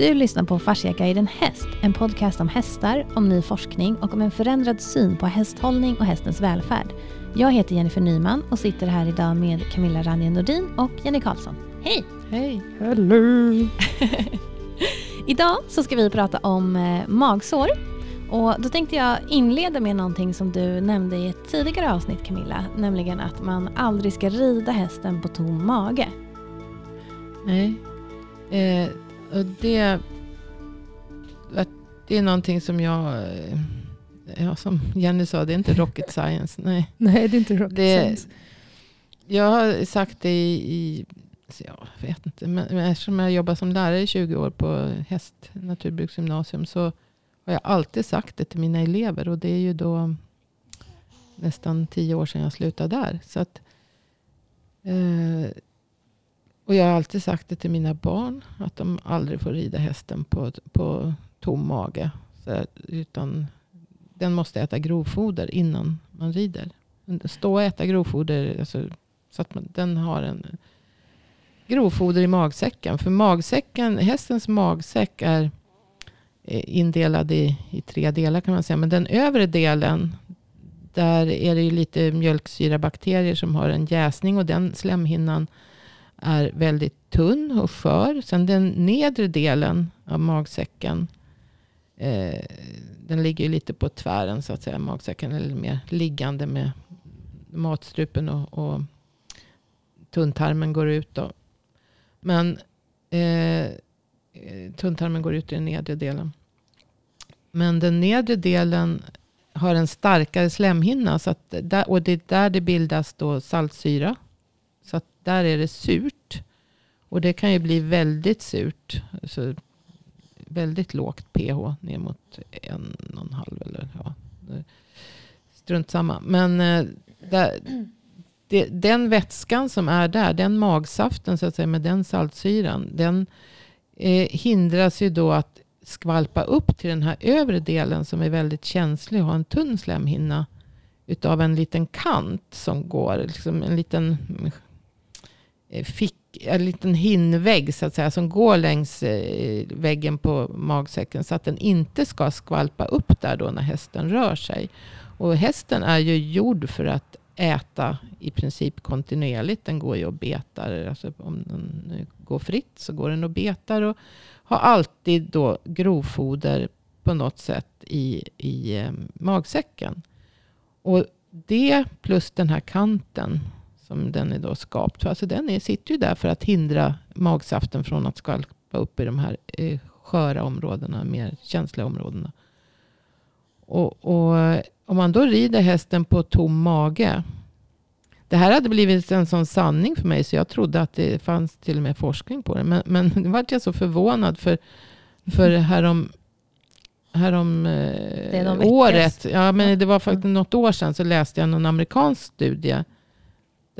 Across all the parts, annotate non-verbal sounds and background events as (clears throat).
Du lyssnar på Fasciaguiden Häst, en podcast om hästar, om ny forskning och om en förändrad syn på hästhållning och hästens välfärd. Jag heter Jennifer Nyman och sitter här idag med Camilla Ranje Nordin och Jenny Karlsson. Hej! Hej! Hello! (laughs) idag så ska vi prata om eh, magsår. Och då tänkte jag inleda med någonting som du nämnde i ett tidigare avsnitt Camilla, nämligen att man aldrig ska rida hästen på tom mage. Nej. Eh, och det, det är någonting som jag... eh, Ja, som Jenny sa, det är inte rocket (laughs) science. Nej. Nej, det är inte rocket Det- science. Jag har sagt det i, i jag vet inte, men, men eftersom jag jobbar som lärare i 20 år på häst naturbruksgymnasium så har jag alltid sagt det till mina elever. Och det är ju då nästan 10 år sedan jag slutade där. Så att, eh, och jag har alltid sagt det till mina barn. Att de aldrig får rida hästen på, på tom mage. Så, utan den måste äta grovfoder innan man rider. Stå och äta grovfoder. Alltså, så att man, den har en grovfoder i magsäcken. För magsäcken, hästens magsäck är eh, indelad i, i tre delar kan man säga. Men den övre delen, där är det ju lite mjölksyrabakterier som har en jäsning. Och den slemhinnan är väldigt tunn och skör. Sen den nedre delen av magsäcken. Eh, den ligger ju lite på tvären så att säga. Magsäcken eller mer liggande med matstrupen och, och tunntarmen går ut. Då. Men eh, eh, tunntarmen går ut i den nedre delen. Men den nedre delen har en starkare slemhinna. Så att där, och det är där det bildas då saltsyra. Där är det surt. Och det kan ju bli väldigt surt. Så väldigt lågt pH ner mot en och en halv. Eller, ja, strunt samma. Men eh, där, det, den vätskan som är där, den magsaften så att säga, med den saltsyran, den eh, hindras ju då att skvalpa upp till den här övre delen som är väldigt känslig och har en tunn slemhinna utav en liten kant som går, liksom en liten Eh, fick, en liten hinnvägg så att säga, som går längs eh, väggen på magsäcken så att den inte ska skvalpa upp där då när hästen rör sig. Och hästen är ju gjord för att äta i princip kontinuerligt. Den går ju och betar. Alltså om den går fritt så går den och betar. Och har alltid då grovfoder på något sätt i, i eh, magsäcken. Och det plus den här kanten som den är då skapt för. Alltså den är, sitter ju där för att hindra magsaften från att skvalpa upp i de här eh, sköra områdena, mer känsliga områdena. Och, och om man då rider hästen på tom mage. Det här hade blivit en sån sanning för mig så jag trodde att det fanns till och med forskning på det. Men, men (laughs) då vart jag så förvånad för, för härom, härom är eh, året. Ja, men det var faktiskt något år sedan så läste jag någon amerikansk studie.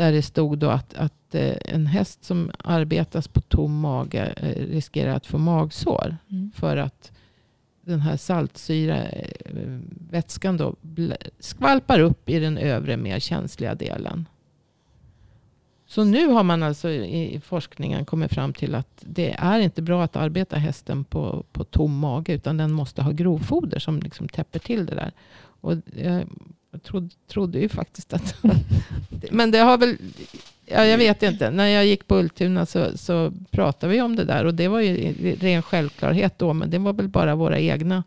Där det stod då att, att eh, en häst som arbetas på tom mage eh, riskerar att få magsår. Mm. För att den här saltsyravätskan då bl- skvalpar upp i den övre mer känsliga delen. Så nu har man alltså i i forskningen kommit fram till att det är inte bra att arbeta hästen på, på tom mage. Utan den måste ha grovfoder som liksom täpper till det där. Och jag, jag trodde, trodde ju faktiskt att... (laughs) men det har väl... Ja, jag vet inte. När jag gick på Ultuna så, så pratade vi om det där. Och det var ju ren självklarhet då. Men det var väl bara våra egna.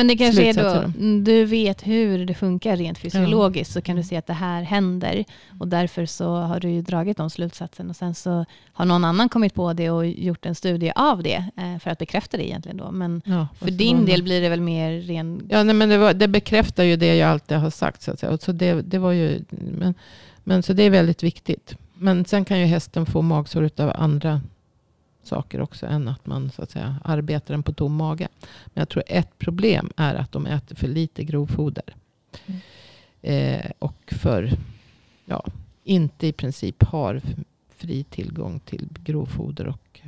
Men det kanske är då, mm, du vet hur det funkar rent fysiologiskt, så kan du se att det här händer. Och därför så har du ju dragit de slutsatsen. Och sen så har någon annan kommit på det och gjort en studie av det, eh, för att bekräfta det egentligen då. Men Ja, för din del blir det väl mer ren... Ja, nej, men det, var, det bekräftar ju det jag alltid har sagt. Så, att säga. Och så det, det var ju, men, men så det är väldigt viktigt. Men sen kan ju hästen få magsår av andra saker också. Än att man så att säga, arbetar den på tom mage. Men jag tror ett problem är att de äter för lite grovfoder. Mm. Eh, och för, ja, inte i princip har fri tillgång till grovfoder och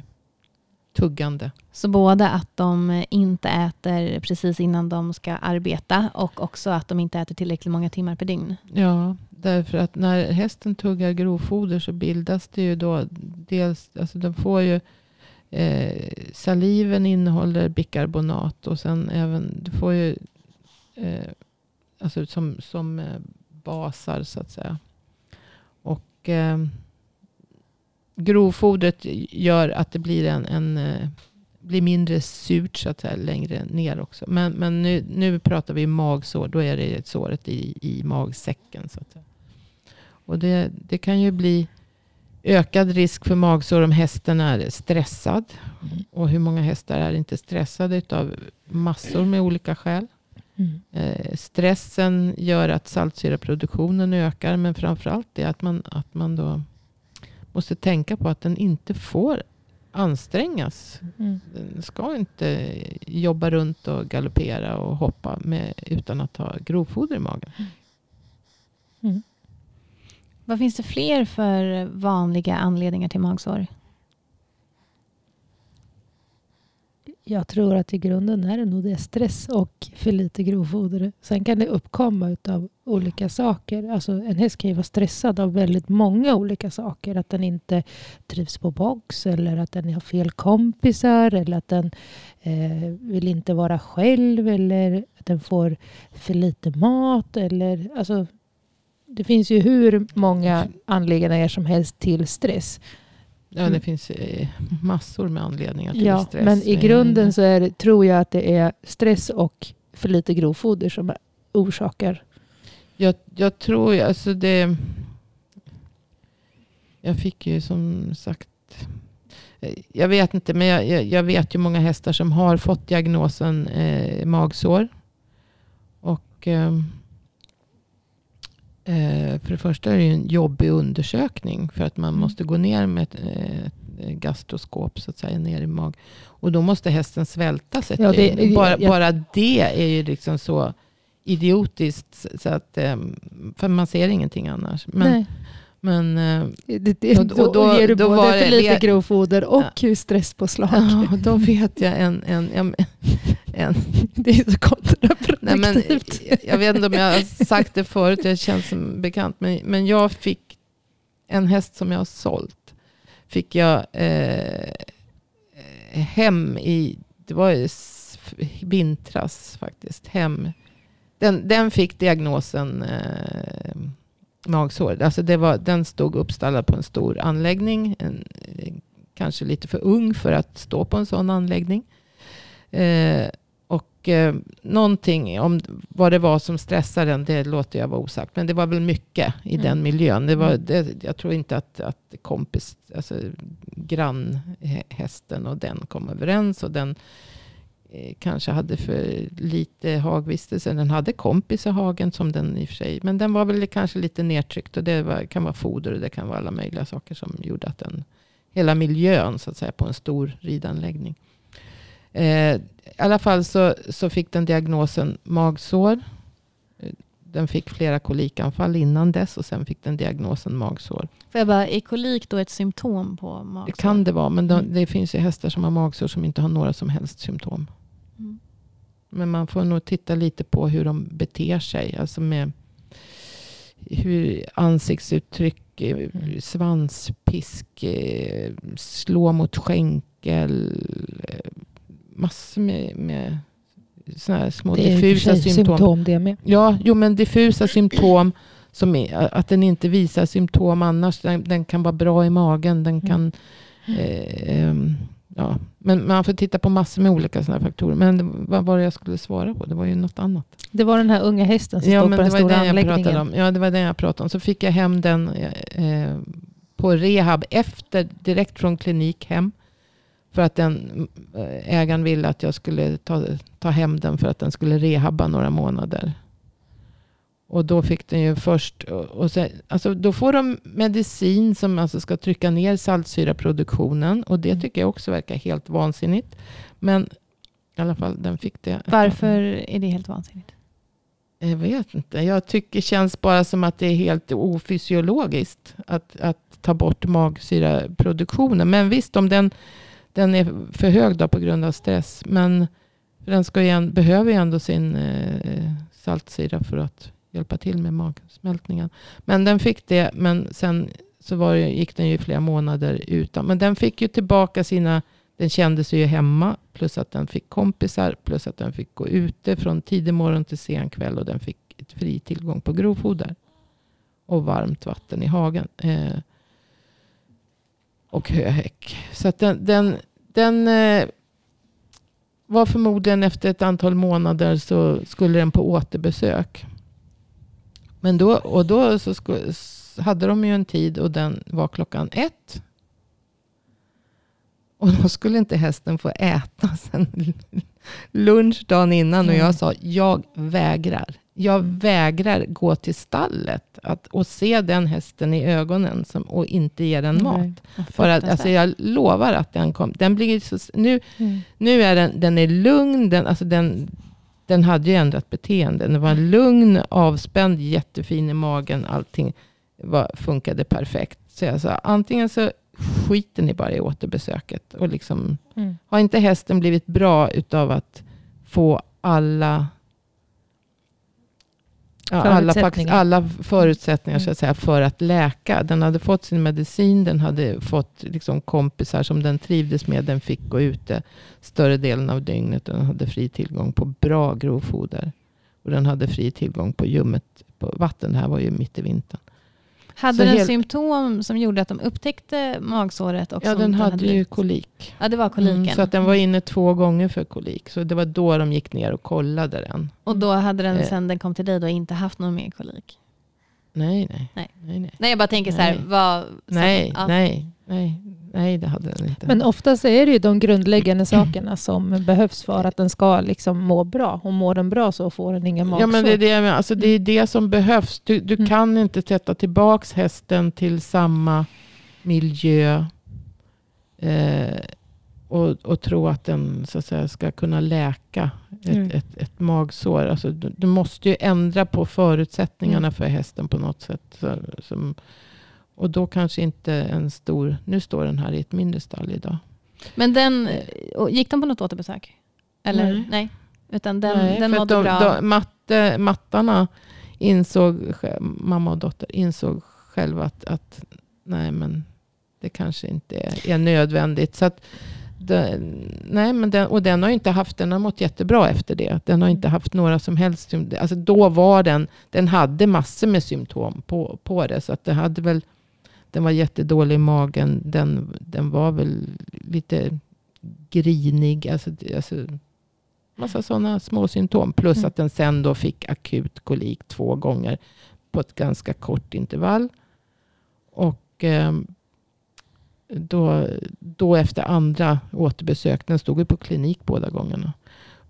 tuggande. Så både att de inte äter precis innan de ska arbeta och också att de inte äter tillräckligt många timmar per dygn. Ja, därför att när hästen tuggar grovfoder så bildas det ju då dels, alltså den får ju Eh, saliven innehåller bikarbonat och sen även, du får ju eh, alltså som, som eh, basar så att säga. Och eh, grovfodret gör att det blir en, en eh, blir mindre surt så att säga, längre ner också. Men, men nu, nu pratar vi magsår. Då är det såret i, i magsäcken. Så att säga. Och det, det kan ju bli ökad risk för magsår om hästen är stressad. Mm. Och hur många hästar är inte stressade av massor med olika skäl. Mm. Eh, stressen gör att saltsyraproduktionen ökar. Men framförallt det att man, att man då måste tänka på att den inte får ansträngas. Mm. Den ska inte jobba runt och galoppera och hoppa med, utan att ha grovfoder i magen. Mm. Vad finns det fler för vanliga anledningar till magsår? Jag tror att i grunden är det nog det stress och för lite grovfoder. Sen kan det uppkomma av olika saker. Alltså en häst kan ju vara stressad av väldigt många olika saker. Att den inte trivs på box eller att den har fel kompisar eller att den eh, vill inte vara själv eller att den får för lite mat. Eller, alltså, det finns ju hur många anledningar som helst till stress. Ja, Mm. det finns eh, massor med anledningar till Ja, stress. men i grunden så är det, tror jag att det är stress och för lite grovfoder som orsakar. Jag, jag tror ju, alltså det... Jag fick ju som sagt... Jag vet inte, men jag, jag, vet ju många hästar som har fått diagnosen eh, magsår. Och eh, för det första är det en jobbig undersökning. För att man Mm. måste gå ner med ett, eh, ett gastroskop så att säga ner i mag. Och då måste hästen svälta sig. Ja, det- bara, jag- bara det är ju liksom så idiotiskt. Så att, ehm, för man ser ingenting annars. Men, Nej. Men eh, Det, det, Och- och då, då- ger du då både för lite grovfoder och stresspåslag. ja, då vet jag en, en, en, en (laughs) Det är så kontraproduktivt. Nej, men, jag, jag vet inte om jag har sagt det förut, det känns som bekant. Men, men jag fick en häst som jag har sålt. Fick jag eh, hem i, det var i vintras faktiskt, hem. Den, den fick diagnosen eh, magsår. Alltså det var, den stod uppstallad på en stor anläggning. En, eh, kanske lite för ung för att stå på en sån anläggning. Eh, och eh, någonting om vad det var som stressade den, det låter jag vara osagt. Men det var väl mycket i Mm. den miljön. Det var, det, jag tror inte att, att kompis, alltså grannhästen och den kom överens. Och den eh, kanske hade för lite hagvistelse. Den hade kompis i hagen som den i och för sig. Men den var väl kanske lite nedtryckt. Och det var, kan vara foder och det kan vara alla möjliga saker som gjorde att den, hela miljön så att säga på en stor ridanläggning. Eh, I alla fall så, så fick den diagnosen magsår. Eh, Den fick flera kolikanfall innan dess och sen fick den diagnosen magsår. Får jag bara, är kolik då ett symptom på magsår? Det kan det vara, men de, Mm. det finns ju hästar som har magsår som inte har några som helst symptom. Mm. Men man får nog titta lite på hur de beter sig. Alltså med hur ansiktsuttryck, eh, Mm. svanspisk, eh, slå mot skänkel. eh, Massor med, med såna här små det är diffusa symptom. symptom det med. Ja, jo, men diffusa symptom. Som är, att den inte visar symptom annars. Den, den kan vara bra i magen. Den Mm. kan... Eh, ehm, ja. Men man får titta på massor med olika sådana faktorer. Men vad var det jag skulle svara på? Det var ju något annat. Det var den här unga hästen som Ja, stod på det den var stora den jag pratade anläggningen. om. Ja, det var den jag pratade om. Så fick jag hem den eh, på rehab efter, direkt från klinik hem. För att den, eh, ägaren ville att jag skulle ta, ta hem den för att den skulle rehabba några månader. Och då fick den ju först, och, sen, alltså då får de medicin som alltså ska trycka ner saltsyraproduktionen. Och det Mm. tycker jag också verkar helt vansinnigt. Men i alla fall, den fick det. Varför är det helt vansinnigt? Jag vet inte. Jag tycker känns bara som att det är helt ofysiologiskt att, att ta bort magsyraproduktionen. Men visst, om den, den är för hög då på grund av stress. Men den ska ju, en- behöver ju ändå sin eh, saltsyra för att hjälpa till med magsmältningen. Men den fick det, men sen så var det, gick den ju flera månader utan. Men den fick ju tillbaka sina den kände sig ju hemma. Plus att den fick kompisar. Plus att den fick gå ute från tidig morgon till sen kväll. Och den fick fri tillgång på grovfoder. Och varmt vatten i hagen. Eh, och höhäck. Så att den, den, den eh, var förmodligen efter ett antal månader så skulle den på återbesök. Men då, och då så sku, hade de ju en tid och den var klockan ett. Och då skulle inte hästen få äta sen (laughs) lunch dagen innan. Och jag sa, jag vägrar. Jag vägrar gå till stallet att, och se den hästen i ögonen som, och inte ge den mat. Nej. För att, alltså jag lovar att den kommer. Den blir så, nu, Mm. nu är den, den är lugn. Den, alltså den, den hade ju ändrat beteende. Den var lugn, avspänd, jättefin i magen. Allting var, funkade perfekt. Så jag sa, antingen så skiter ni bara i återbesöket. Och liksom, Mm. har inte hästen blivit bra utav att få alla Ja, alla, Förutsättningar. alla förutsättningar så Mm. att säga, för att läka. Den hade fått sin medicin, den hade fått liksom, kompisar som den trivdes med. Den fick gå ute större delen av dygnet. Den hade fri tillgång på bra grovfoder. Och den hade fri tillgång på ljummet på vatten. Det här var ju mitt i vintern. Hade Så den helt- symptom som gjorde att de upptäckte magsåret? Och Ja, den hade ju blivit- kolik. Ja, det var koliken. Mm, så att den var inne två gånger för kolik. Så det var då de gick ner och kollade den. Och då hade den Eh. sen den kom till dig då inte haft någon mer kolik? Nej, nej. Nej. nej, nej. Nej, jag bara tänker så här. Nej. Vad, så Nej, ja. nej, nej, nej, det hade den inte. Men oftast är det ju de grundläggande sakerna som behövs för att den ska liksom må bra. Och mår den bra så får den inga magsår. Ja, men det är det, jag menar. alltså, det, är det som behövs. Du, du Mm. kan inte sätta tillbaks hästen till samma miljö eh, och, och tro att den så att säga, ska kunna läka ett, Mm. ett, ett magsår. Alltså, du, du måste ju ändra på förutsättningarna Mm. för hästen på något sätt. Så, som, och då kanske inte en stor... Nu står den här i ett mindre stall idag. Men den, gick de på något återbesök? Eller? Nej. Nej. Utan den, Nej, den mådde de, bra? De, matte, mattarna insåg, mamma och dotter insåg själva att, att nej men det kanske inte är, är nödvändigt. Så att, det, nej, men den, och den har inte haft, den har mått jättebra efter det. Den har inte haft några som helst symptom. Alltså då var den, den hade massor med symptom på, på det. Så att det hade väl, den var jättedålig i magen. Den, den var väl lite grinig. Alltså, alltså, massa sådana små symptom. Plus Mm. att den sen då fick akut kolik två gånger på ett ganska kort intervall. Och ehm, då, då efter andra återbesök, den stod ju på klinik båda gångerna.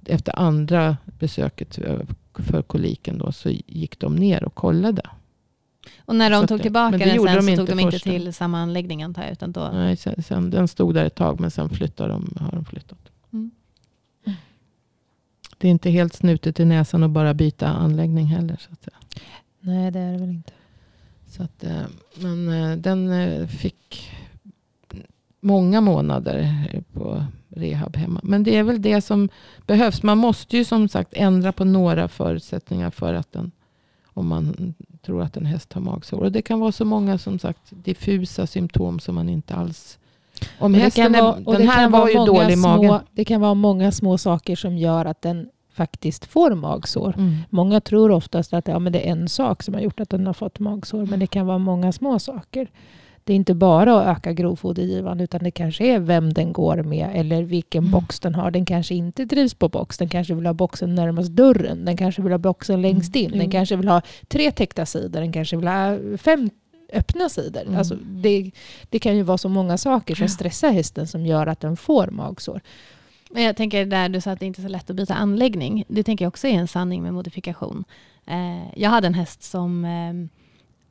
Efter andra besöket eh, för koliken då, så gick de ner och kollade. Och när Så de att tog det- tillbaka den sen de så tog de inte första. till samma anläggning antar jag? Utan då, Nej, sen, sen, den stod där ett tag men sen flyttade de, har de flyttat. Mm. Det är inte helt snutet i näsan att bara byta anläggning heller. Så att, säga. Nej, det är det väl inte. Så att, eh, men eh, den eh, fick många månader på rehab hemma. Men det är väl det som behövs. Man måste ju som sagt ändra på några förutsättningar för att den, om man tror att en häst har magsår. Och det kan vara så många som sagt diffusa symptom som man inte alls... Om hästen vara- är, den här var ju dålig i magen. Det kan vara många små saker som gör att den faktiskt får magsår. Mm. Många tror oftast att ja, men det är en sak som har gjort att den har fått magsår. Men det kan vara många små saker. Det är inte bara att öka grovfodergivan utan det kanske är vem den går med eller vilken Mm. box den har. Den kanske inte trivs på box. Den kanske vill ha boxen närmast dörren. Den kanske vill ha boxen längst in. Mm. Den kanske vill ha tre täckta sidor. Den kanske vill ha fem öppna sidor. Mm. Alltså det, det kan ju vara så många saker som stressar hästen som gör att den får magsår. Men jag tänker där du sa att det inte är så lätt att byta anläggning. Det tänker jag också är en sanning med modifikation. Eh, jag hade en häst som eh,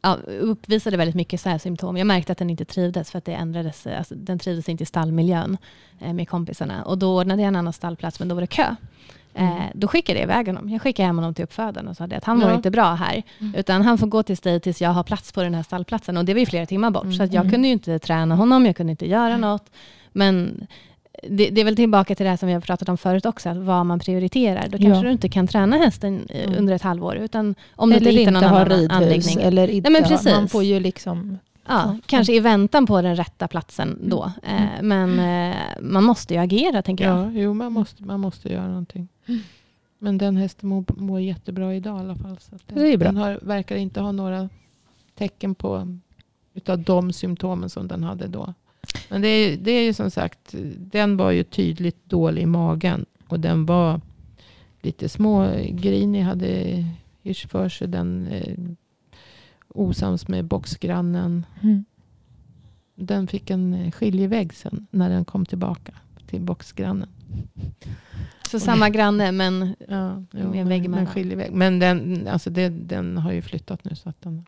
ja, uppvisade väldigt mycket så här symptom. Jag märkte att den inte trivdes för att det ändrades. eh, Alltså, den trivdes inte i stallmiljön eh, med kompisarna. Och då ordnade jag en annan stallplats men då var det kö. Eh, Mm. då skickade jag iväg honom. Jag skickade hem honom till uppfödaren och sa det att han mår Ja. inte bra här. Mm. Utan han får gå till dig tills jag har plats på den här stallplatsen. Och det var ju flera timmar bort. Mm. Så jag Mm. kunde ju inte träna honom, jag kunde inte göra något. Men det, det är väl tillbaka till det som vi har pratat om förut också, att vad man prioriterar. Då kanske Ja. du inte kan träna hästen eh, Mm. under ett halvår, utan om du eller inte hittar någon annan ridhus. anläggning. Eller inte, Nej, men precis. Man får ju liksom Ja, kanske i väntan på den rätta platsen då. Eh, men eh, man måste ju agera, tänker jag. Ja, jo, man måste, man måste göra någonting. Men den hästen mår, mår jättebra idag i alla fall. Så att Det är bra. Den har, verkar inte ha några tecken på utav de symptomen som den hade då. Men det är, det är ju som sagt, den var ju tydligt dålig i magen. Och den var lite smågrinig, hade hysch för sig. Den eh, osams med boxgrannen. Mm. Den fick en eh, skiljevägg sen när den kom tillbaka till boxgrannen. Så samma granne, men Ja, Med en men- vägg men emellan. skiljevägg. Men den, alltså det, den har ju flyttat nu. Så att den,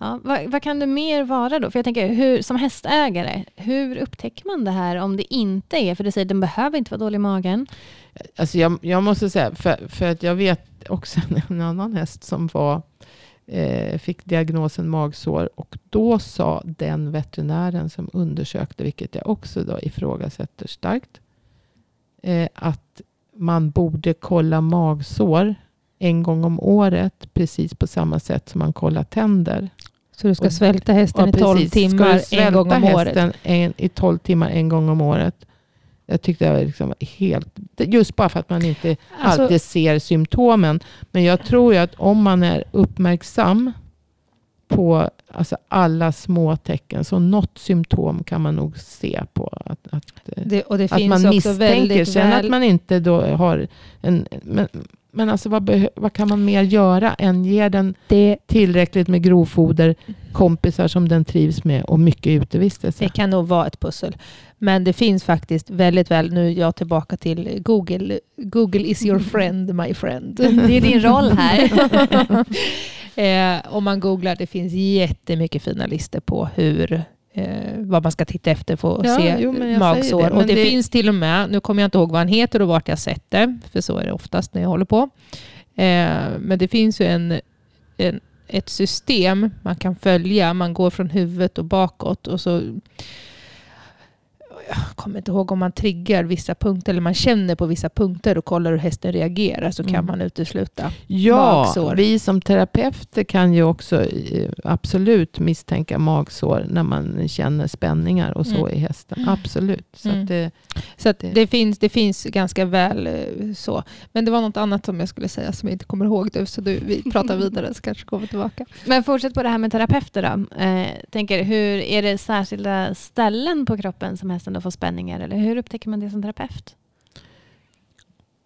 ja, vad, vad kan det mer vara då? För jag tänker, hur, som hästägare, hur upptäcker man det här om det inte är, för du säger att den behöver inte vara dålig i magen. alltså jag, jag måste säga, för, för att jag vet också (laughs) en annan häst som var, eh, fick diagnosen magsår. Och då sa den veterinären som undersökte, vilket jag också då ifrågasätter starkt, eh, att man borde kolla magsår en gång om året, precis på samma sätt som man kollar tänder. Så du ska Och- svälta hästen i Ja, 12 precis. Ska du timmar en gång om året. hästen En, i 12 timmar en gång om året. Jag tyckte det var liksom helt... Just bara för att man inte Alltså, alltid ser symptomen. Men jag tror ju att om man är uppmärksam på alltså alla små tecken. Så något symptom kan man nog se på. Att, att, eh, det, och det att finns man misstänker. Sen väl... att man inte då har en... Men, men alltså vad, vad kan man mer göra än ge den det, tillräckligt med grovfoder, kompisar som den trivs med och mycket utevistelse. det kan nog vara ett pussel. Men det finns faktiskt väldigt väl, nu är jag tillbaka till Google. Google is your friend, my friend. Det är din roll här. (laughs) eh, om man googlar, det finns jättemycket fina listor på hur eh, vad man ska titta efter för att Ja, se jo, magsår. det, och det, det- finns till och med, nu kommer jag inte ihåg vad han heter och vart jag sett det, för så är det oftast när jag håller på. Eh, men det finns ju en, en, ett system man kan följa. Man går från huvudet och bakåt och så jag kommer inte ihåg om man triggar vissa punkter eller man känner på vissa punkter och kollar hur hästen reagerar så kan Mm. man utesluta. Ja, Magsår. vi som terapeuter kan ju också eh, absolut misstänka magsår när man känner spänningar och så Mm. i hästen. Absolut. Så Mm. att det, Så att Det- det, finns, det finns ganska väl eh, så. Men det var något annat som jag skulle säga som jag inte kommer ihåg nu. Så du, vi pratar (laughs) vidare så kanske kommer tillbaka. Men fortsätt på det här med terapeuter då. Eh, tänker, hur, är det särskilda ställen på kroppen som hästen då får spänningar? Eller hur upptäcker man det som terapeut?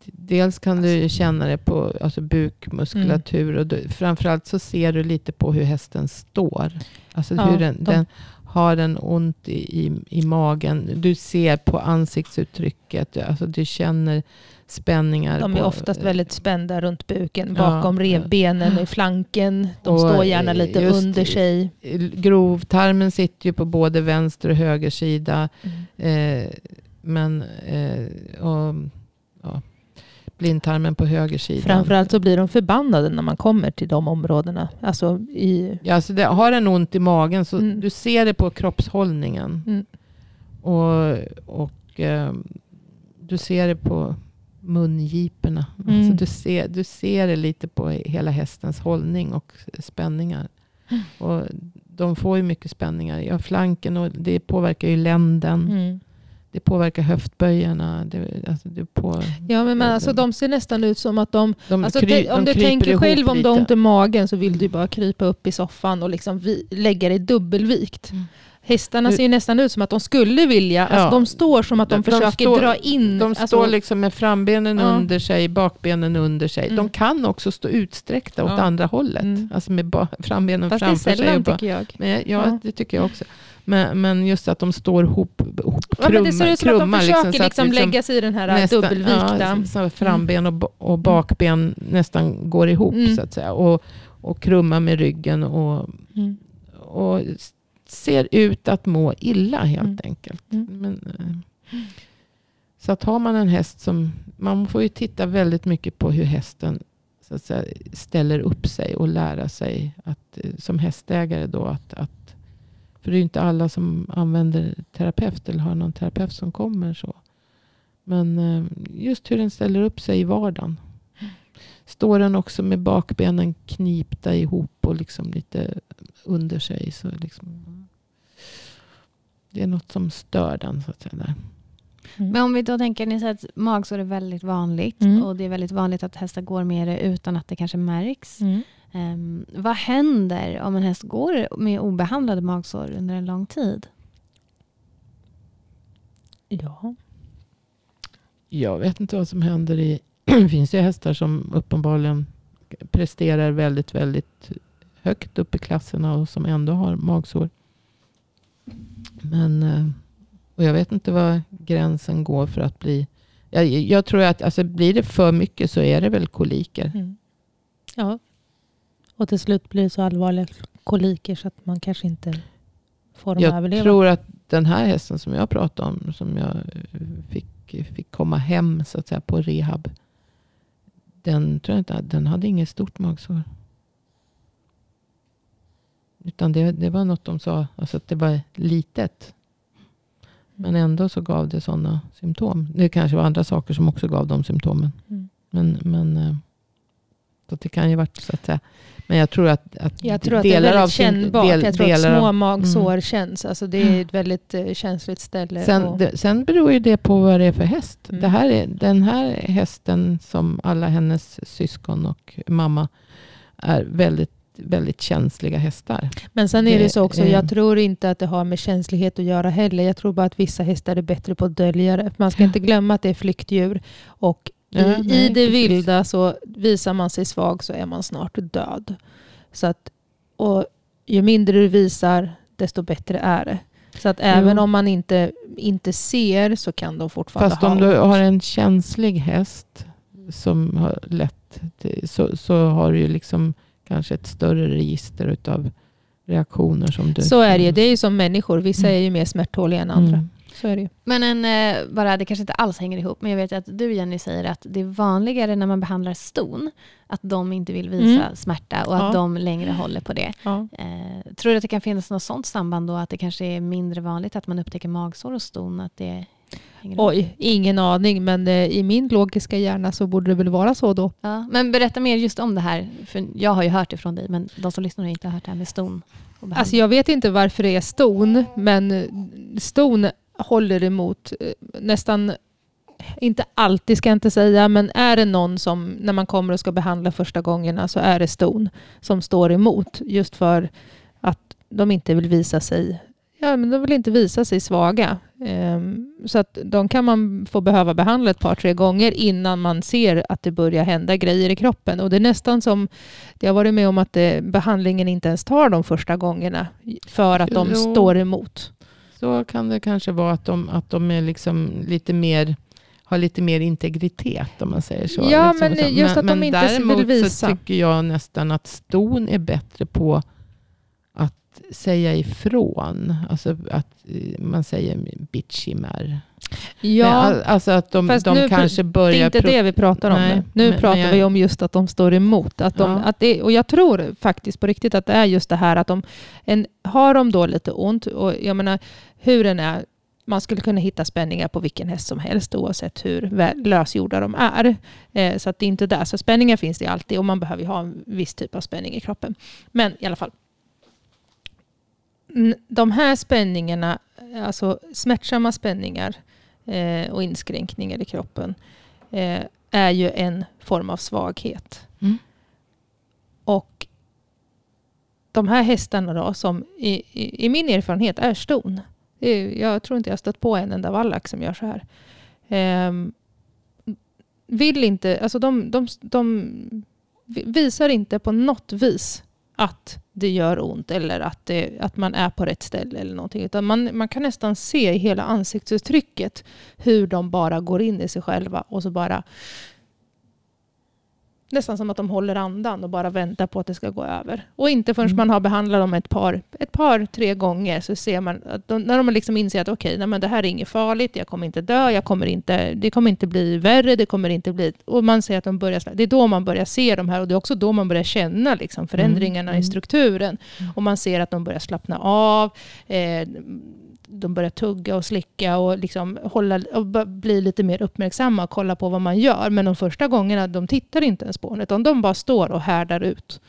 dels kan du ju känna det på alltså bukmuskulatur. Och du, framförallt så ser du lite på hur hästen står. Alltså Ja, hur den, de- den har den ont i, i, i magen. Du ser på ansiktsuttrycket. Alltså du känner spänningar. De är på, oftast väldigt spända runt buken, Ja, bakom revbenen, i flanken. De Och, står gärna lite under sig. Grovtarmen sitter ju på både vänster och höger sida. Mm. Eh, men eh, och, ja, blindtarmen på höger sida. Framförallt så blir de förbannade när man kommer till de områdena. Alltså i... Ja, alltså det, har den ont i magen så Mm. du ser det på kroppshållningen. Mm. Och, och eh, du ser det på mungiporna. Mm. Alltså du, ser, du ser det lite på hela hästens hållning och spänningar. Och de får ju mycket spänningar. Ja, flanken och det påverkar ju länden. Mm. Det påverkar höftböjarna. Det, alltså det på, Ja, men, men alltså, de ser nästan ut som att de... de Alltså, kry- om de du tänker själv om du har ont i magen så vill du bara krypa upp i soffan och liksom vi, lägga dig dubbelvikt. Mm. Hästarna ser ju nästan ut som att de skulle vilja, alltså Ja. de står som att de, De- försöker står- dra in. De alltså, står liksom med frambenen Ja. under sig, bakbenen under sig. Mm. De kan också stå utsträckta åt Ja. andra hållet. Mm. Alltså med frambenen Fast det är framför sig. och sällan ba- tycker jag. men, ja, det tycker jag också. Men, men just att de står ihop, ihop Ja, men det ser ut som att de krummar, försöker att liksom, lägga sig i den här nästan- dubbelvikta. Ja, så, så framben och, och bakben nästan går ihop Mm. så att säga. Och, och krummar med ryggen och, Mm. och ser ut att må illa helt Mm. enkelt. Mm. Men, eh, så att har man en häst som... Man får ju titta väldigt mycket på hur hästen så att säga, ställer upp sig och lära sig att, eh, som hästägare då att, att för det är ju inte alla som använder terapeut eller har någon terapeut som kommer så. Men eh, just hur den ställer upp sig i vardagen. står den också med bakbenen knipta ihop och liksom lite under sig. Så liksom, det är något som stör den så att säga. Där. Mm. Men om vi då tänker, ni säger att magsår är väldigt vanligt mm. och det är väldigt vanligt att hästar går med det utan att det kanske märks. Mm. Um, vad händer om en häst går med obehandlade magsår under en lång tid? Ja. Jag vet inte vad som händer. i (clears throat) Det finns ju hästar som uppenbarligen presterar väldigt, väldigt högt upp i klasserna och som ändå har magsår. Men eh, och jag vet inte var gränsen går för att bli... Jag, jag tror att alltså, blir det för mycket så är det väl koliker. Mm. Ja. Och till slut blir det så allvarliga koliker så att man kanske inte får dem jag överleva. Jag tror att den här hästen som jag pratade om, som jag fick, fick komma hem så att säga, på rehab. Den, tror jag inte, den hade inget stort magsår. Utan det, det var något de sa, alltså att det var litet. Men ändå så gav det sådana symptom. Det kanske var andra saker som också gav de symptomen. Mm. Men, men eh, så det kan ju varit så att säga. Men jag tror att, att Jag tror att det är väldigt kännbart. Del, jag tror att små magsår mm. känns. Alltså det är mm. ett väldigt uh, känsligt ställe. Sen, det, sen beror ju det på vad det är för häst. Mm. Det här är, den här hästen som alla hennes syskon och mamma är väldigt väldigt känsliga hästar. Men sen är det så också, jag tror inte att det har med känslighet att göra heller. Jag tror bara att vissa hästar är bättre på att dölja det. Man ska inte glömma att det är flyktdjur. Och i, ja, nej, i det vilda så visar man sig svag så är man snart död. Så att, och ju mindre du visar, desto bättre är det. Så att även jo. om man inte, inte ser så kan de fortfarande Fast ha om du har en känslig häst som har lätt till, så, så har du ju liksom kanske ett större register utav reaktioner som du... Så är det ju. Det är ju som människor. Vissa mm. är ju mer smärttåliga än andra. Mm. Så är det ju. Men en, eh, bara, det kanske inte alls hänger ihop, men jag vet att du Jenny säger att det är vanligare när man behandlar ston, att de inte vill visa mm. smärta och att ja. de längre håller på det. Ja. Eh, tror du att det kan finnas något sånt samband då, att det kanske är mindre vanligt att man upptäcker magsår hos ston? Att det Oj, ingen aning. Men eh, i min logiska hjärna så borde det väl vara så då. Ja, men berätta mer just om det här. För jag har ju hört det från dig, men de som lyssnar har inte hört det här med ston. Alltså jag vet inte varför det är ston, men ston håller emot eh, nästan inte alltid ska jag inte säga, men är det någon som när man kommer och ska behandla första gångerna så är det ston som står emot just för att de inte vill visa sig ja, men de vill inte visa sig svaga. Um, så att de kan man få behöva behandla ett par, tre gånger innan man ser att det börjar hända grejer i kroppen. Och det är nästan som, det har varit med om att det, behandlingen inte ens tar de första gångerna för att de jo, står emot. Så kan det kanske vara att de, att de är liksom lite mer har lite mer integritet om man säger så. Ja, liksom men så. just men, att de inte vill visa. så tycker jag nästan att ston är bättre på säga ifrån. Alltså att eh, man säger bitchimär. Ja, men, alltså att de, de nu, kanske börjar... Det är inte det vi pratar om nej, nu. Nu men, pratar men jag, vi om just att de står emot. Att de, ja. att det, och jag tror faktiskt på riktigt att det är just det här att de... En, har de då lite ont, och jag menar hur den är, man skulle kunna hitta spänningar på vilken häst som helst oavsett hur lösgjorda de är. Eh, så att det är inte där. Så spänningar finns det alltid och man behöver ha en viss typ av spänning i kroppen. Men i alla fall, de här spänningarna, alltså smärtsamma spänningar eh, och inskränkningar i kroppen, eh, är ju en form av svaghet. Mm. Och de här hästarna då, som i, i, i min erfarenhet är ston. jag tror inte jag stött på en enda vallack som gör så här. Eh, vill inte, alltså de, de, de visar inte på något vis att det gör ont eller att, det, att man är på rätt ställe eller någonting. Utan man, man kan nästan se i hela ansiktsuttrycket hur de bara går in i sig själva och så bara Nästan som att de håller andan och bara väntar på att det ska gå över. Och inte förrän mm. man har behandlat dem ett par, ett par, tre gånger så ser man att de, när de liksom inser att okej, okay, det här är inget farligt, jag kommer inte dö, jag kommer inte, det kommer inte bli värre, det kommer inte bli... Och man ser att de börjar... Det är då man börjar se de här och det är också då man börjar känna liksom förändringarna mm. i strukturen. Mm. Och man ser att de börjar slappna av. Eh, de börjar tugga och slicka och, liksom hålla, och bli lite mer uppmärksamma och kolla på vad man gör. Men de första gångerna de tittar inte ens på en utan de bara står och härdar ut.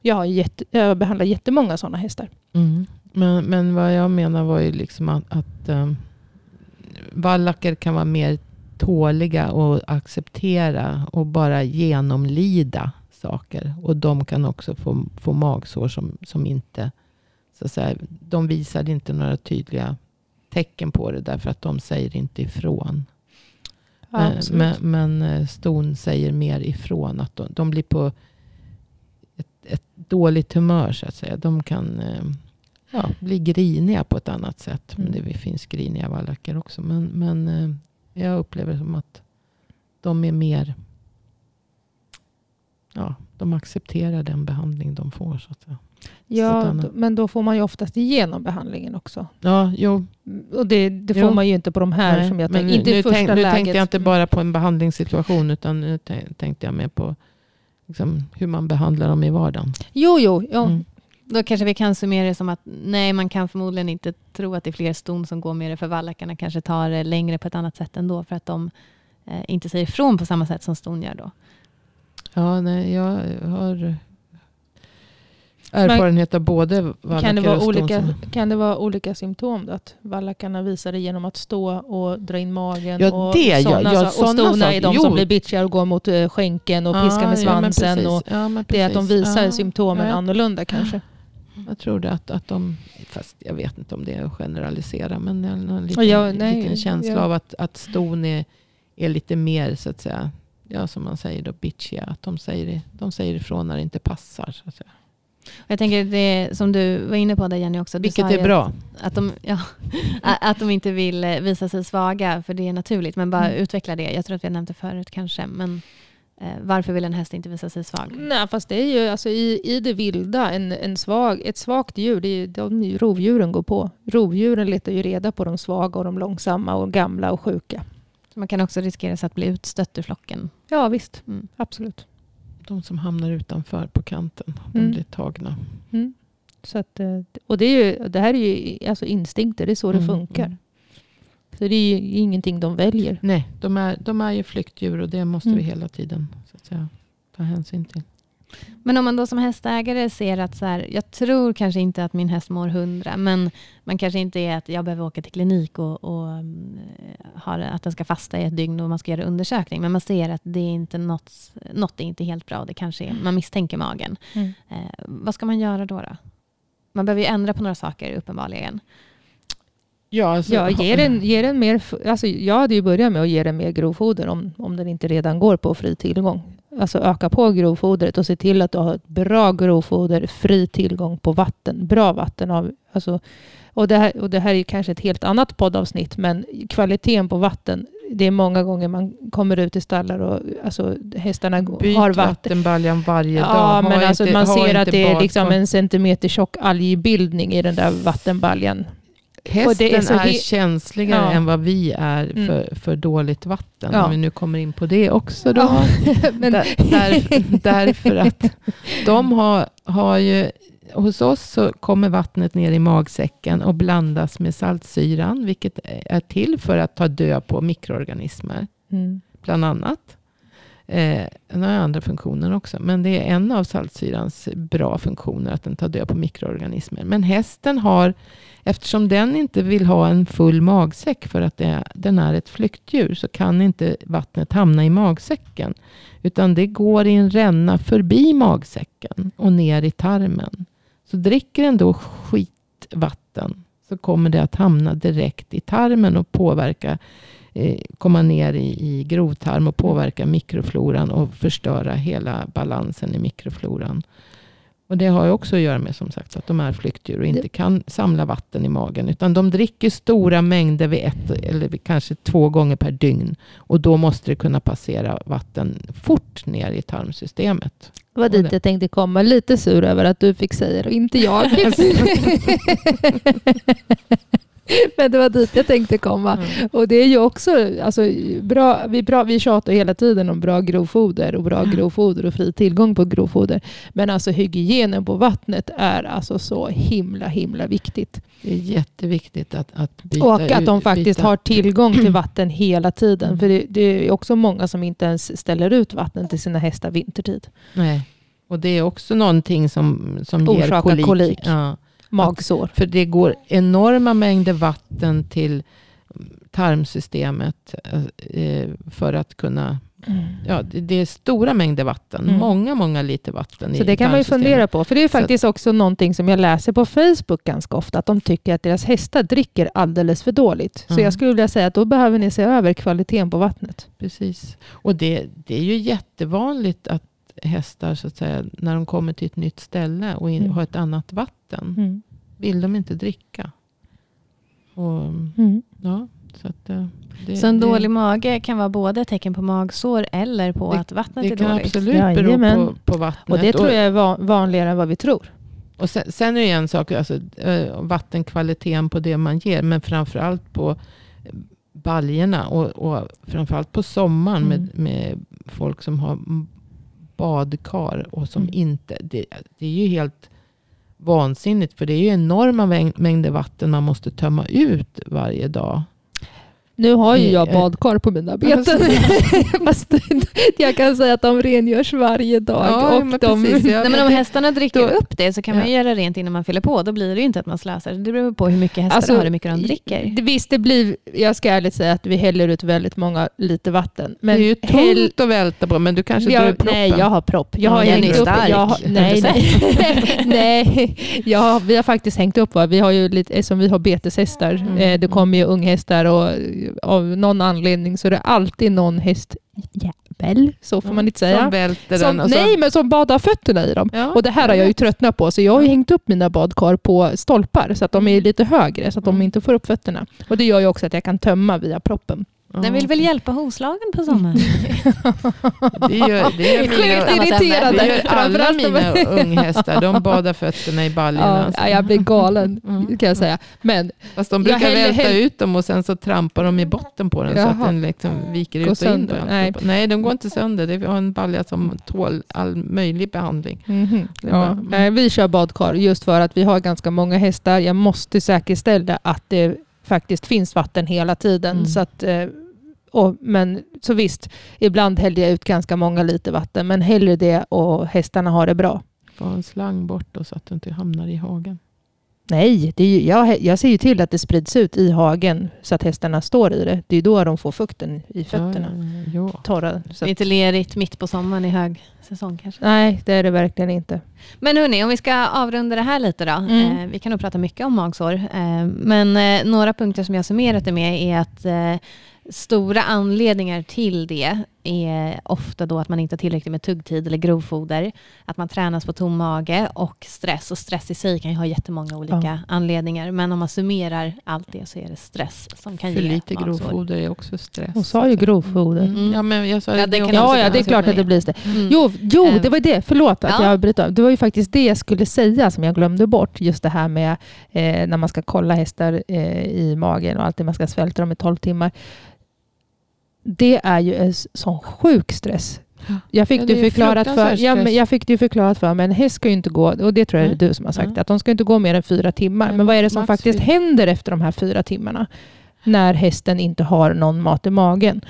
Jag har, jätte, jag behandlar jättemånga sådana hästar. Mm. Men, men vad jag menar var ju liksom att, att um, vallacker kan vara mer tåliga och acceptera och bara genomlida saker. Och de kan också få, få magsår som, som inte, så att säga, de visar inte några tydliga tecken på det därför att de säger inte ifrån. Men, Absolut. men, men eh, ston säger mer ifrån. Att de, de blir på ett, ett dåligt humör så att säga. De kan eh, ja, bli griniga på ett annat sätt. Men Mm. det finns griniga vallacker också. Men, men eh, jag upplever som att de är mer... Ja, de accepterar den behandling de får. Så att säga. Ja, men då får man ju oftast igenom behandlingen också. Ja, jo, Och det, det får Jo. man ju inte på de här nej, som jag tänkte. Inte nu, i nu, första tänk, nu tänkte jag inte bara på en behandlingssituation. Utan nu tän- tänkte jag mer på liksom, hur man behandlar dem i vardagen. Jo, jo. Ja. Mm. Då kanske vi kan summera det som att nej, man kan förmodligen inte tro att det är fler ston som går med det, för vallackarna kanske tar det längre på ett annat sätt ändå, för att de eh, inte säger ifrån på samma sätt som ston gör då. Ja, nej, jag har erfarenhet av både Kan, det vara och olika, kan det vara olika symptom? Då? Att vallackarna visar det genom att stå och dra in magen? Ja, och det, ja, såna ja, såna och stona är de Jo. som blir bitchiga och går mot eh, skänken och piskar med Ja, svansen. precis. och Ja, det är att de visar Ja, symptomen ja, annorlunda kanske. Jag tror det att, att de, fast jag vet inte om det är att generalisera, men jag har en liten, jag- nej, liten känsla jag- av att, att ston är, är lite mer, så att säga, ja, som man säger då, bitchiga. Att de säger, de säger ifrån när det inte passar. Så att säga. Jag tänker det som du var inne på där Jenny också. Du Vilket är bra. Att, att, de, ja, (laughs) att de inte vill eh, visa sig svaga, för det är naturligt. Men bara Mm. utveckla det. Jag tror att vi har nämnt det förut kanske. Men eh, varför vill en häst inte visa sig svag? Nej, fast det är ju alltså, i, i det vilda, en, en svag, ett svagt djur, det är de ju rovdjuren går på. Rovdjuren letar ju reda på de svaga och de långsamma och gamla och sjuka. Man kan också riskera sig att bli utstött ur flocken. Ja visst, Mm. absolut. De som hamnar utanför på kanten, de Mm. blir tagna. Mm. Så att, eh, och det, är ju, det här är ju alltså instinkter, det är så det Mm, funkar. mm. Så det är ju ingenting de väljer. Nej, de är, de är ju flyktdjur och det måste vi Mm. hela tiden så att säga, ta hänsyn till. Men om man då som hästägare ser att så här, jag tror kanske inte att min häst mår hundra, men man kanske inte är att jag behöver åka till klinik och, och mm, ha det- att den ska fasta i ett dygn och man ska göra undersökning, men man ser att det är inte något, något är inte helt bra, det kanske är, man misstänker magen. Mm. Eh, vad ska man göra då, då? Man behöver ju ändra på några saker uppenbarligen. Ja, alltså, Ja, ge den, ge den mer, alltså jag hade ju börjat med att ge den mer grovfoder om, om den inte redan går på fri tillgång. Alltså öka på grovfodret och se till att du har ett bra grovfoder, fri tillgång på vatten, bra vatten. Av, alltså, och, det här, och det här är kanske ett helt annat poddavsnitt, men kvaliteten på vatten, det är många gånger man kommer ut i stallar och alltså, hästarna Byt har vatten. vattenbaljan varje dag. Ja, men alltså inte- man ser att det är liksom en centimeter tjock algbildning i den där vattenbaljan. Hästen är är, känsligare Ja. än vad vi är Mm. för, för dåligt vatten. Ja. Om vi nu kommer in på det också. Då. Ja, (laughs) men, Där, där, därför att de har, har ju, hos oss så kommer vattnet ner i magsäcken och blandas med saltsyran, vilket är till för att ta död på mikroorganismer, mm. bland annat. Eh, den har andra funktioner också, men det är en av saltsyrans bra funktioner, att den tar död på mikroorganismer. Men hästen har, eftersom den inte vill ha en full magsäck för att det, den är ett flyktdjur, så kan inte vattnet hamna i magsäcken. Utan det går i en ränna förbi magsäcken och ner i tarmen. Så dricker den då skitvatten så kommer det att hamna direkt i tarmen och påverka, komma ner i, i grovtarm och påverka mikrofloran och förstöra hela balansen i mikrofloran. Och det har ju också att göra med som sagt att de är flyktdjur och inte kan samla vatten i magen. Utan de dricker stora mängder vid ett eller vid kanske två gånger per dygn. Och då måste det kunna passera vatten fort ner i tarmsystemet. Det var dit jag tänkte komma. Lite sur över att du fick säga det och inte jag. (laughs) (laughs) (laughs) (laughs) Men det var dit jag tänkte komma. Mm. Och det är ju också, alltså, bra, vi, bra, vi tjatar hela tiden om bra grovfoder och bra grovfoder och fri tillgång på grovfoder. Men alltså hygienen på vattnet är alltså så himla himla viktigt. Det är jätteviktigt att, att byta Och att de faktiskt byta. har tillgång till (clears throat) vatten hela tiden. Mm. För det, det är också många som inte ens ställer ut vatten till sina hästar vintertid. Nej. Och det är också någonting som, som ger kolik. kolik. Ja. Magsår. För det går enorma mängder vatten till tarmsystemet eh, för att kunna... Ja, det är stora mängder vatten. Mm. Många, många liter vatten Så det kan man ju fundera på. För det är Så- faktiskt också någonting som jag läser på Facebook ganska ofta. Att de tycker att deras hästar dricker alldeles för dåligt. Så Mm. jag skulle vilja säga att då behöver ni se över kvaliteten på vattnet. Precis. Och det, det är ju jättevanligt att hästar, så att säga, när de kommer till ett nytt ställe och in, Mm. har ett annat vatten, Mm. vill de inte dricka. Och, Mm. ja, så att, eh, det, Så en det, dålig mage kan vara både ett tecken på magsår eller på Det- att vattnet Det är kan dåligt. absolut Jajamän. bero på, på vattnet. Och det tror jag är va- vanligare än vad vi tror. Och sen, sen är det en sak, alltså, eh, vattenkvaliteten på det man ger. Men framförallt på eh, baljorna. Och, och framförallt på sommaren Mm. med, med folk som har badkar. Och som Mm. inte, det, det är ju helt vansinnigt. För det är ju enorma mäng- mängder vatten man måste tömma ut varje dag. Nu har ju jag badkar på mina beten. (laughs) Fast jag kan säga att de rengörs varje dag. Ja, och men de, precis. Nej, men om hästarna dricker Då- upp det så kan man Ja. ju göra rent innan man fyller på. Då blir det ju inte att man slösar. Det beror på hur mycket hästar Alltså, har och hur mycket de dricker. Det- Visst, det blir, jag ska ärligt säga att vi häller ut väldigt många liter vatten. Men det är ju häll- tungt att välta på. Men du kanske drar jag, proppen. nej, jag har propp. Jag Ja, har hängt upp, stark. jag har, nej, nej. (laughs) nej. Jag vi har faktiskt hängt upp, va? vi har ju lite, eftersom vi har beteshästar, Mm. eh, det kommer ju unghästar och av någon anledning så är det alltid någon hästjävel, så får man inte säga. Som välter Som, den. och så- nej, men som badar fötterna i dem. Ja, Och det här har jag ju tröttnat på, så jag har hängt upp mina badkar på stolpar så att de är lite högre, så att de Mm. inte får upp fötterna. Och det gör ju också att jag kan tömma via proppen. Den vill väl hjälpa hovslagen på sommaren? (laughs) Det gör, det gör Sjukt mina, irriterande. det gör alla mina unghästar. De badar fötterna i baljorna. Ja, ja, jag blir galen (laughs) Mm. kan jag säga. Men Fast de Jag brukar välta ut dem och sen så trampar de i botten på den så att Jaha. den liksom viker Går ut och in. sönder. då. Nej. Nej, de går inte sönder. Det är- Vi har en balja som tål all möjlig behandling. Är bara- Ja. mm. Nej, vi kör badkar just för att vi har ganska många hästar. Jag måste säkerställa att det faktiskt finns vatten hela tiden. Mm. Så att, eh, och, men så visst, ibland häller jag ut ganska många liter vatten. Men hellre det och hästarna har det bra. Få en slang bort då, så att det inte hamnar i hagen. Nej, det är ju, jag, jag ser ju till att det sprids ut i hagen så att hästarna står i det. Det är ju då de får fukten i fötterna. Ja, ja, ja. Torra. Så att, Lite lerigt mitt på sommaren i hög säsong kanske. nej, det är det verkligen inte. Men hörni, om vi ska avrunda det här lite då. Mm. Eh, vi kan nog prata mycket om magsår. Eh, men eh, några punkter som jag summerat det med är att eh, stora anledningar till det är ofta då att man inte har tillräckligt med tuggtid eller grovfoder, att man tränas på tom mage och stress. Och stress i sig kan ju ha jättemånga olika Ja. anledningar. Men om man summerar allt det så är det stress som kan För ge lite magsår. grovfoder är också stress. Hon sa ju grovfoder. Mm. Ja, men jag sa Ja, det Ja, ja, det är klart att det blir det. Mm. Jo, jo Ehm, det var det. Förlåt att ja. jag bryter av. Det var ju faktiskt det jag skulle säga som jag glömde bort. Just det här med eh, när man ska kolla hästar eh, i magen och alltid man ska svälta dem i 12 timmar. Det är ju en sån sjuk stress. Jag fick, Ja, det det är förklarat för, ja, men jag fick det förklarat för mig. En häst ska ju inte gå, och det tror jag är Nej. du som har sagt, Ja. att de ska inte gå mer än fyra timmar. Nej, Men vad är det som max faktiskt fyra. händer efter de här fyra timmarna? När hästen inte har någon mat i magen.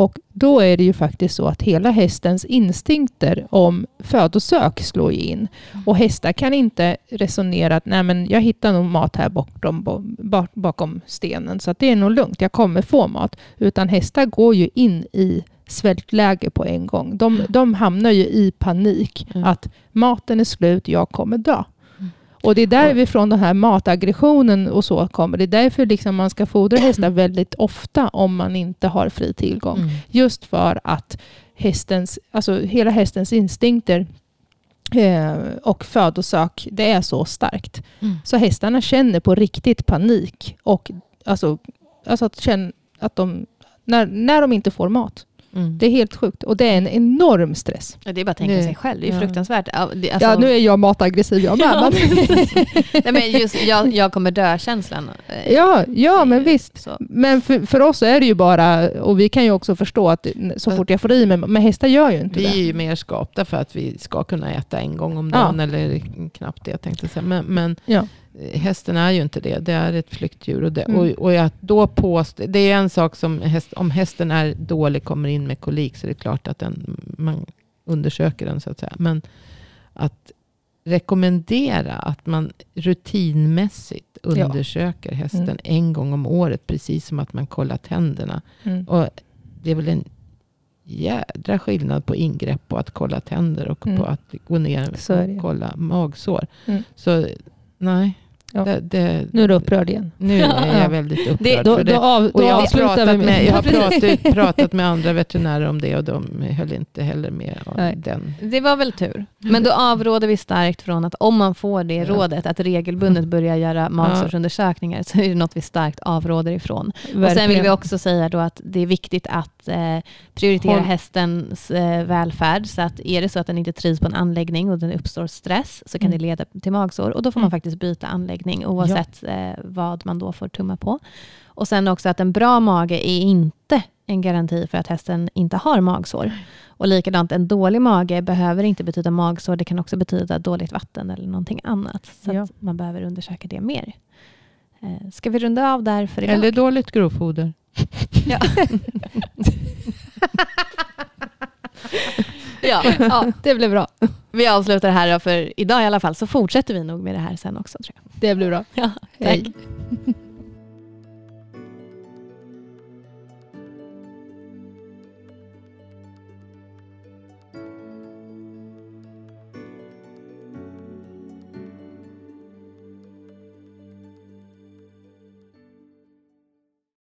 Och då är det ju faktiskt så att hela hästens instinkter om födosök slår in. Och hästar kan inte resonera att Nej, men jag hittar nog mat här bortom, bak- bakom stenen så det är nog lugnt, jag kommer få mat. Utan hästar går ju in i svältläge på en gång. De, de hamnar ju i panik Mm. att maten är slut, jag kommer dö. Och det är därifrån den här mataggressionen och så kommer. Det är därför liksom man ska fodra (clears throat) hästar väldigt ofta om man inte har fri tillgång. Mm. Just för att hästens, alltså hela hästens instinkter eh, och födosök, det är så starkt. Mm. Så hästarna känner på riktigt panik. Och alltså, alltså att, känna att de, när, när de inte får mat. Mm. Det är helt sjukt. Och det är en enorm stress. Ja, Det är bara att tänka Det- sig själv. Det är ja. fruktansvärt. Ja, alltså, ja, nu är jag mataggressiv jag med. Ja, men- (laughs) Nej, men just jag, jag kommer dö-känslan. eh, ja, ja, men visst. Så. Men för, för oss är det ju bara, och vi kan ju också förstå att så fort jag får i mig, men hästar gör ju inte Vi är det. ju mer skapta för att vi ska kunna äta en gång om Ja. dagen. Eller knappt det jag tänkte säga. Men, men Ja. Hästen är ju inte det. Det är ett flyktdjur. Och, det, Mm. och, och att då påstå, det är en sak som häst, om hästen är dålig, kommer in med kolik, så är det klart att den, man undersöker den så att säga. Men att rekommendera att man rutinmässigt Ja. undersöker hästen Mm. en gång om året. Precis som att man kollar tänderna. Mm. Och det är väl en jädra skillnad på ingrepp och att kolla tänder och Mm. på att gå ner och kolla magsår. Mm. Så nej, Ja. det, det, Nu är du upprörd igen. nu är (laughs) Ja. jag väldigt upprörd. Det- Då, för det. då, av, Och då jag har, pratat med, jag har (laughs) med... pratat, pratat med andra veterinärer om det och de höll inte heller med om Nej. den. Det var väl tur. Men då avråder vi starkt från att om man får det Ja. rådet att regelbundet börja göra magsårsundersökningar så är det något vi starkt avråder ifrån. Och sen vill vi också säga då att det är viktigt att eh, prioritera Håll- hästens eh, välfärd. Så att är det så att den inte trivs på en anläggning och det uppstår stress så kan Mm. det leda till magsår och då får man Mm. faktiskt byta anläggning oavsett eh, vad man då får tumma på. Och sen också att en bra mage är inte en garanti för att hästen inte har magsår. Och likadant, en dålig mage behöver inte betyda magsår, det kan också betyda dåligt vatten eller någonting annat. Så Ja. man behöver undersöka det mer. Eh, Ska vi runda av där för idag? Eller dåligt grovfoder. Ja. (laughs) ja, ja, Det blir bra. vi avslutar här för idag i alla fall, så fortsätter vi nog med det här sen också. Tror jag. Det blir bra. Ja, tack. Hej.